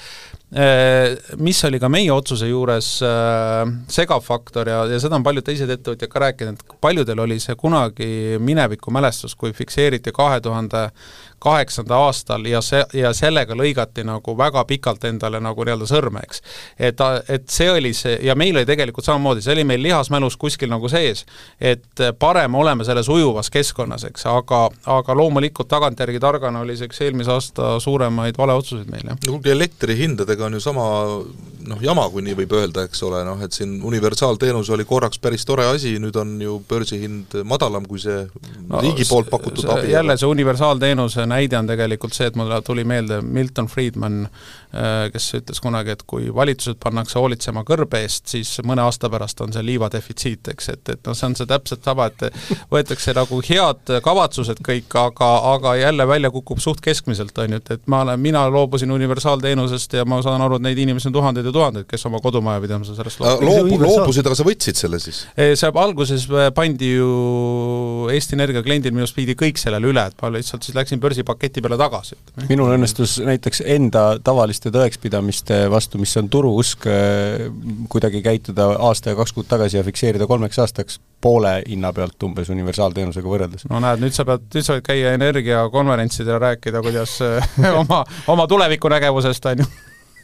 Äh, mis oli ka meie otsuse juures äh, segav faktor ja, ja seda on paljud teised ettevõtjad ka rääkinud, et paljudel oli see kunagi mineviku mälestus, kui fikseeriti kahe tuhande kaheksanda aastal ja see, ja sellega lõigati nagu väga pikalt endale nagu nii-öelda sõrme, eks. et, et see oli see, ja meil oli tegelikult samamoodi, see oli meil lihasmälus kuskil nagu sees, et parem oleme selles ujuvas keskkonnas, eks, aga, aga loomulikult tagantjärgi targana oli see üks eelmise aasta suuremaid valeotsuseid meil, jah. no kuulge, elektrihindade teenustega on ju sama noh, jama, kui nii võib öelda, eks ole, noh et siin universaalteenus oli korraks päris tore asi, nüüd on ju börsihind madalam kui see no, riigi poolt pakutud abi. jälle see universaalteenuse näide on tegelikult see, et mulle tuli meelde Milton Friedman, äh, kes ütles kunagi, et kui valitsused pannakse hoolitsema kõrbe eest, siis mõne aasta pärast on see liivadefitsiit, eks, et, et noh, see on see täpselt sama, et võetakse nagu head kavatsused kõik, aga, aga jälle välja kukub suht keskmiselt, on ju, et, et ma olen, mina loobusin universaalteenusest ja ma saan aru, et neid inimesi on tuhandeid ja tuhandeid, kes oma kodumajapidamuse sellest loobu-, loobusid, aga sa võtsid selle siis? see alguses äh, pandi ju Eesti Energia kliendil minu arust viidi kõik sellele üle, et ma lihtsalt siis läksin börsipaketi peale tagasi. minul õnnestus näiteks enda tavaliste tõekspidamiste vastu, mis on turuusk, äh, kuidagi käituda aasta ja kaks kuud tagasi ja fikseerida kolmeks aastaks poole hinna pealt umbes universaalteenusega võrreldes. no näed, nüüd sa pead, nüüd sa võid käia energiakonverentsidel rääkida, kuidas äh, oma, oma tulevikunägevusest, on ju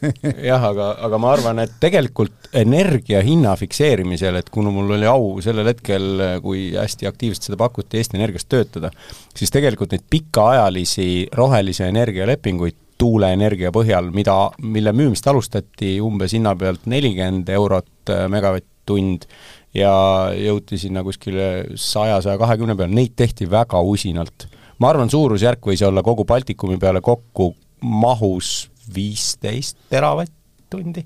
jah, aga, aga ma arvan, et tegelikult energia hinna fikseerimisel, et kuna mul oli au sellel hetkel, kui hästi aktiivselt seda pakuti, Eesti Energias töötada, siis tegelikult neid pikaajalisi rohelise energia lepinguid tuuleenergia põhjal, mida, mille müümist alustati umbes hinna pealt nelikümmend eurot äh, megavatt-tund ja jõuti sinna kuskile saja, saja kahekümne peale, neid tehti väga usinalt. ma arvan, suurusjärk võis olla kogu Baltikumi peale kokku mahus viisteist teravatt-tundi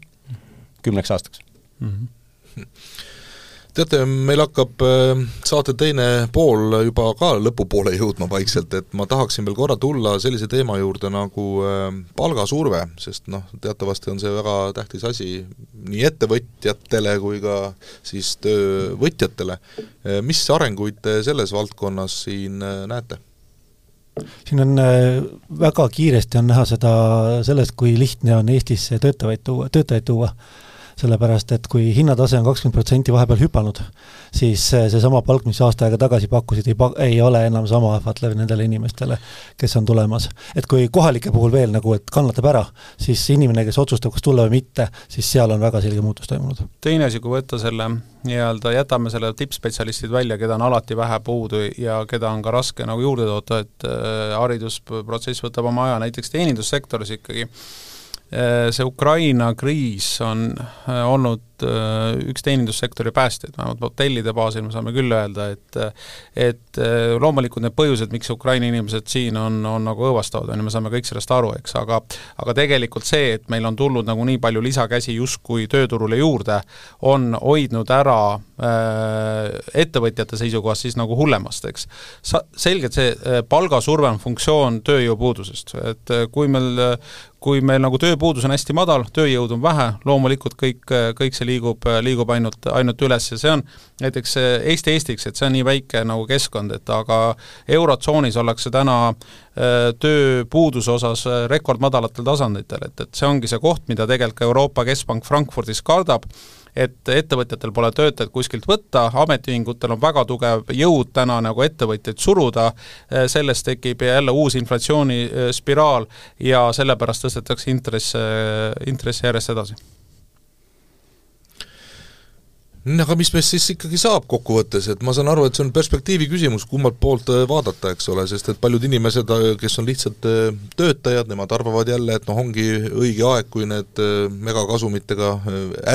kümneks aastaks mm. -hmm. Teate, meil hakkab äh, saate teine pool juba ka lõpupoole jõudma vaikselt, et ma tahaksin veel korra tulla sellise teema juurde nagu äh, palgasurve, sest noh, teatavasti on see väga tähtis asi nii ettevõtjatele kui ka siis töövõtjatele. Äh, mis arenguid te selles valdkonnas siin näete? siin on väga kiiresti on näha seda sellest, kui lihtne on Eestisse töötavaid tuua, töötajaid tuua sellepärast et kui hinnatase on kakskümmend protsenti vahepeal hüpanud, siis seesama palk, mis aasta aega tagasi pakkusid, ei pa-, ei ole enam sama ahvatlev nendele inimestele, kes on tulemas. et kui kohalike puhul veel nagu, et kannatab ära, siis inimene, kes otsustab, kas tulla või mitte, siis seal on väga selge muutus toimunud. teine asi, kui võtta selle nii-öelda, jätame selle tippspetsialistid välja, keda on alati vähe puudu ja keda on ka raske nagu juurde toota, et äh, haridusprotsess võtab oma aja, näiteks teenindussektoris ikkagi see Ukraina kriis on äh, olnud loomulikult üks teenindussektori päästjaid, vähemalt hotellide baasil me saame küll öelda, et et loomulikult need põhjused, miks Ukraina inimesed siin on, on nagu õõvastavad, on ju, me saame kõik sellest aru, eks, aga aga tegelikult see, et meil on tulnud nagu nii palju lisakäsi justkui tööturule juurde, on hoidnud ära äh, ettevõtjate seisukohast siis nagu hullemast, eks. Sa-, selgelt see äh, palgasurve on funktsioon tööjõupuudusest, et kui meil kui meil nagu tööpuudus on hästi madal, tööjõudu on vähe, loomulikult kõik, kõik see liigub, liigub ainult, ainult üles ja see on näiteks Eesti Eestiks, et see on nii väike nagu keskkond, et aga Eurotsoonis ollakse täna äh, tööpuuduse osas rekordmadalatel tasanditel, et, et see ongi see koht, mida tegelikult ka Euroopa Keskpank Frankfurdis kardab, et ettevõtjatel pole töötajaid kuskilt võtta, ametiühingutel on väga tugev jõud täna nagu ettevõtjaid suruda, sellest tekib jälle uus inflatsioonispiraal ja sellepärast tõstetakse intresse, intresse järjest edasi aga mis meist siis ikkagi saab kokkuvõttes, et ma saan aru, et see on perspektiivi küsimus, kummalt poolt äh, vaadata, eks ole, sest et paljud inimesed, äh, kes on lihtsalt äh, töötajad, nemad arvavad jälle, et noh, ongi õige aeg, kui need megakasumitega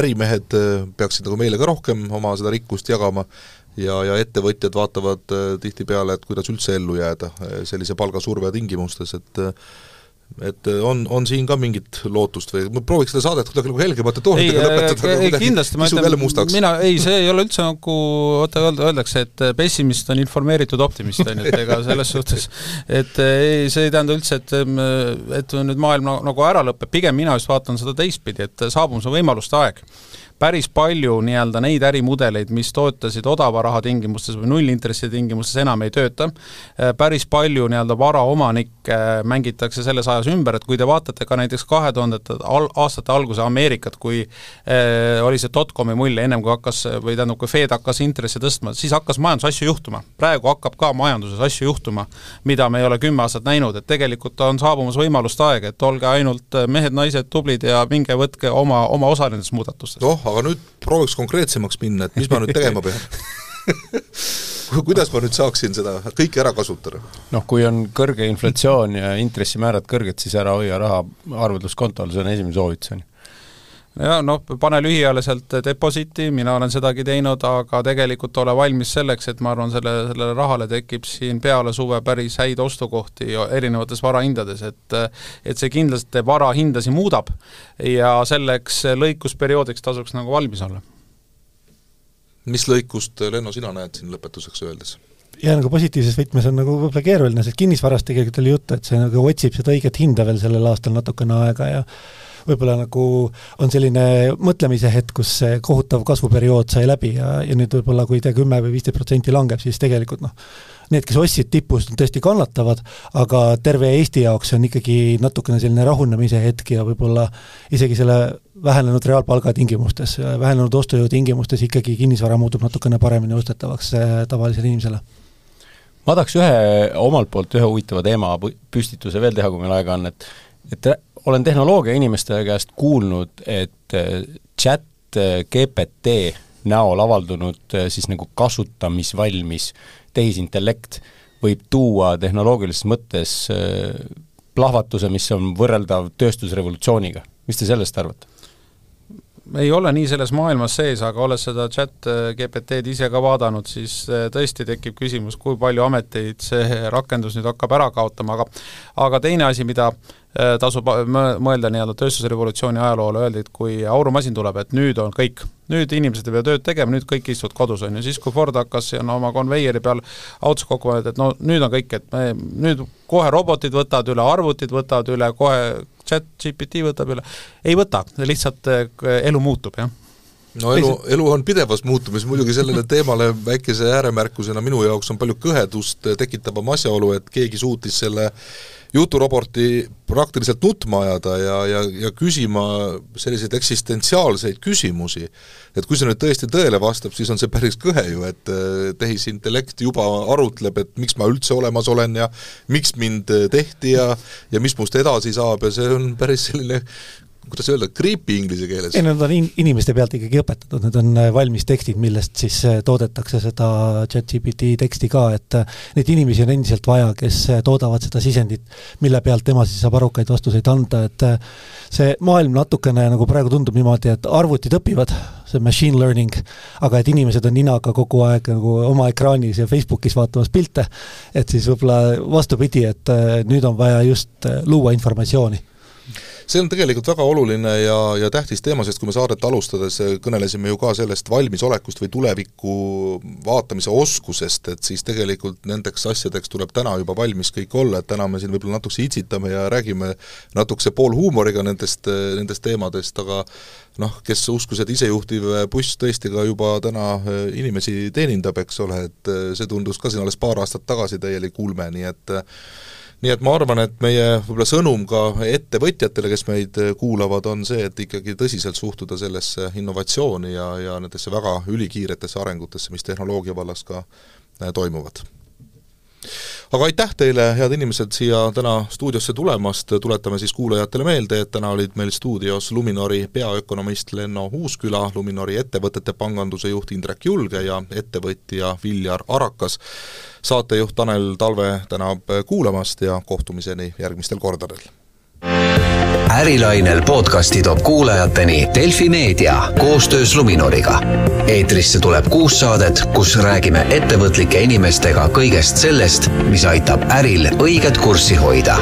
ärimehed peaksid nagu meile ka rohkem oma seda rikkust jagama, ja, ja ettevõtjad vaatavad tihtipeale, et kuidas üldse ellu jääda sellise palgasurve tingimustes, et et äh, on, on siin ka mingit lootust või ma prooviks seda saadet kuidagi nagu helgemate toonidega lõpetada, aga kindlasti ma ütlen, mina, ei, see ei ole üldse nagu, vaata, öeldakse, et äh, pessimist on informeeritud optimist, on ju, et ega selles suhtes et äh, ei, see ei tähenda üldse, et et nüüd maailm nagu ära lõpeb, pigem mina just vaatan seda teistpidi, et saabumas on võimaluste aeg päris palju nii-öelda neid ärimudeleid, mis toetasid odava raha tingimustes või nullintressi tingimustes, enam ei tööta, äh, päris palju nii-öelda varaomanikke mängitakse selles ajas ümber, et kui te vaatate ka näiteks kahe tuhandete al-, aastate alguse Ameerikat, kui äh, oli see dotcomi mull, ennem kui hakkas, või tähendab, kui Fed hakkas intresse tõstma, siis hakkas majanduses asju juhtuma. praegu hakkab ka majanduses asju juhtuma, mida me ei ole kümme aastat näinud, et tegelikult on saabumas võimaluste aeg, et olge ainult mehed-naised tublid ja minge võtke oma, oma osa nendest muudatustest. noh, aga nüüd prooviks konkreetsemaks minna, et mis ma nüüd tegema pean kuidas ma nüüd saaksin seda kõike ära kasutada? noh, kui on kõrge inflatsioon ja intressimäärad kõrged, siis ära hoia raha arvelduskontol, see on esimene soovitus, on ju ja noh, pane lühiajaliselt depositi, mina olen sedagi teinud, aga tegelikult ole valmis selleks, et ma arvan, selle, sellele rahale tekib siin peale suve päris häid ostukohti erinevates varahindades, et et see kindlasti vara hindasid muudab ja selleks lõikusperioodiks tasuks nagu valmis olla. mis lõikust, Lenno, sina näed siin lõpetuseks öeldes? ja nagu positiivses võtmes on nagu võib-olla keeruline, sest kinnisvarast tegelikult oli juttu, et see nagu otsib seda õiget hinda veel sellel aastal natukene aega ja võib-olla nagu on selline mõtlemise hetk, kus see kohutav kasvuperiood sai läbi ja, ja nüüd võib-olla kui ta kümme või viisteist protsenti langeb, siis tegelikult noh, need, kes ostsid tipus, tõesti kannatavad, aga terve Eesti jaoks on ikkagi natukene selline rahunemise hetk ja võib-olla isegi selle vähenenud reaalpalga tingimustes, vähenenud ostujõu tingimustes ikkagi kinnisvara muutub natukene paremini ostetavaks eh, tavalisele inimesele. Ma tahaks ühe, omalt poolt ühe huvitava teema püstituse veel teha, kui meil aega on, et et olen tehnoloogia inimeste käest kuulnud, et äh, chat äh, GPT näol avaldunud äh, siis nagu kasutamisvalmis tehisintellekt võib tuua tehnoloogilises mõttes plahvatuse, mis on võrreldav tööstusrevolutsiooniga. mis te sellest arvate? Ei ole nii selles maailmas sees, aga olles seda chat GPT-d ise ka vaadanud, siis tõesti tekib küsimus, kui palju ameteid see rakendus nüüd hakkab ära kaotama, aga aga teine asi, mida äh, Äh, tasub mõelda nii-öelda tööstusrevolutsiooni ajaloole, öeldi, et kui aurumasin tuleb, et nüüd on kõik, nüüd inimesed ei pea tööd tegema, nüüd kõik istuvad kodus, on ju, siis kui Ford hakkas no, oma konveieri peal autosid kokku panema, et no nüüd on kõik, et me nüüd kohe robotid võtavad üle, arvutid võtavad üle, kohe chat GPT võtab üle, ei võta, lihtsalt äh, elu muutub, jah. No elu, elu on pidevas muutumises, muidugi sellele teemale väikese ääremärkusena minu jaoks on palju kõhedust tekitavam asjaolu, et keegi suutis selle juturoboti praktiliselt nutma ajada ja, ja, ja küsima selliseid eksistentsiaalseid küsimusi, et kui see nüüd tõesti tõele vastab, siis on see päris kõhe ju, et äh, tehisintellekt juba arutleb, et miks ma üldse olemas olen ja miks mind tehti ja ja mis must edasi saab ja see on päris selline kuidas öelda, creepy inglise keeles? ei, need on in-, inimeste pealt ikkagi õpetatud, need on valmis tekstid, millest siis toodetakse seda chat-GPT teksti ka, et neid inimesi on endiselt vaja, kes toodavad seda sisendit, mille pealt tema siis saab arukaid vastuseid anda, et see maailm natukene nagu praegu tundub niimoodi, et arvutid õpivad, see machine learning, aga et inimesed on ninaga kogu aeg nagu oma ekraanis ja Facebookis vaatamas pilte, et siis võib-olla vastupidi, et nüüd on vaja just luua informatsiooni see on tegelikult väga oluline ja, ja tähtis teema, sest kui me saadet alustades kõnelesime ju ka sellest valmisolekust või tuleviku vaatamise oskusest, et siis tegelikult nendeks asjadeks tuleb täna juba valmis kõik olla, et täna me siin võib-olla natukese itsitame ja räägime natukese poolhuumoriga nendest, nendest teemadest, aga noh, kes uskus, et isejuhtiv buss tõesti ka juba täna inimesi teenindab, eks ole, et see tundus ka siin alles paar aastat tagasi täielik ulme, nii et nii et ma arvan, et meie võib-olla sõnum ka ettevõtjatele, kes meid kuulavad, on see, et ikkagi tõsiselt suhtuda sellesse innovatsiooni ja, ja nendesse väga ülikiiretesse arengutesse, mis tehnoloogia vallas ka äh, toimuvad aga aitäh teile, head inimesed, siia täna stuudiosse tulemast, tuletame siis kuulajatele meelde, et täna olid meil stuudios Luminori peaökonomist Lenno Uusküla, Luminori ettevõtete panganduse juht Indrek Julge ja ettevõtja Viljar Arakas. saatejuht Tanel Talve tänab kuulamast ja kohtumiseni järgmistel kordadel ärilainel podcasti toob kuulajateni Delfi Meedia koostöös Luminoriga. eetrisse tuleb kuus saadet, kus räägime ettevõtlike inimestega kõigest sellest, mis aitab äril õiget kurssi hoida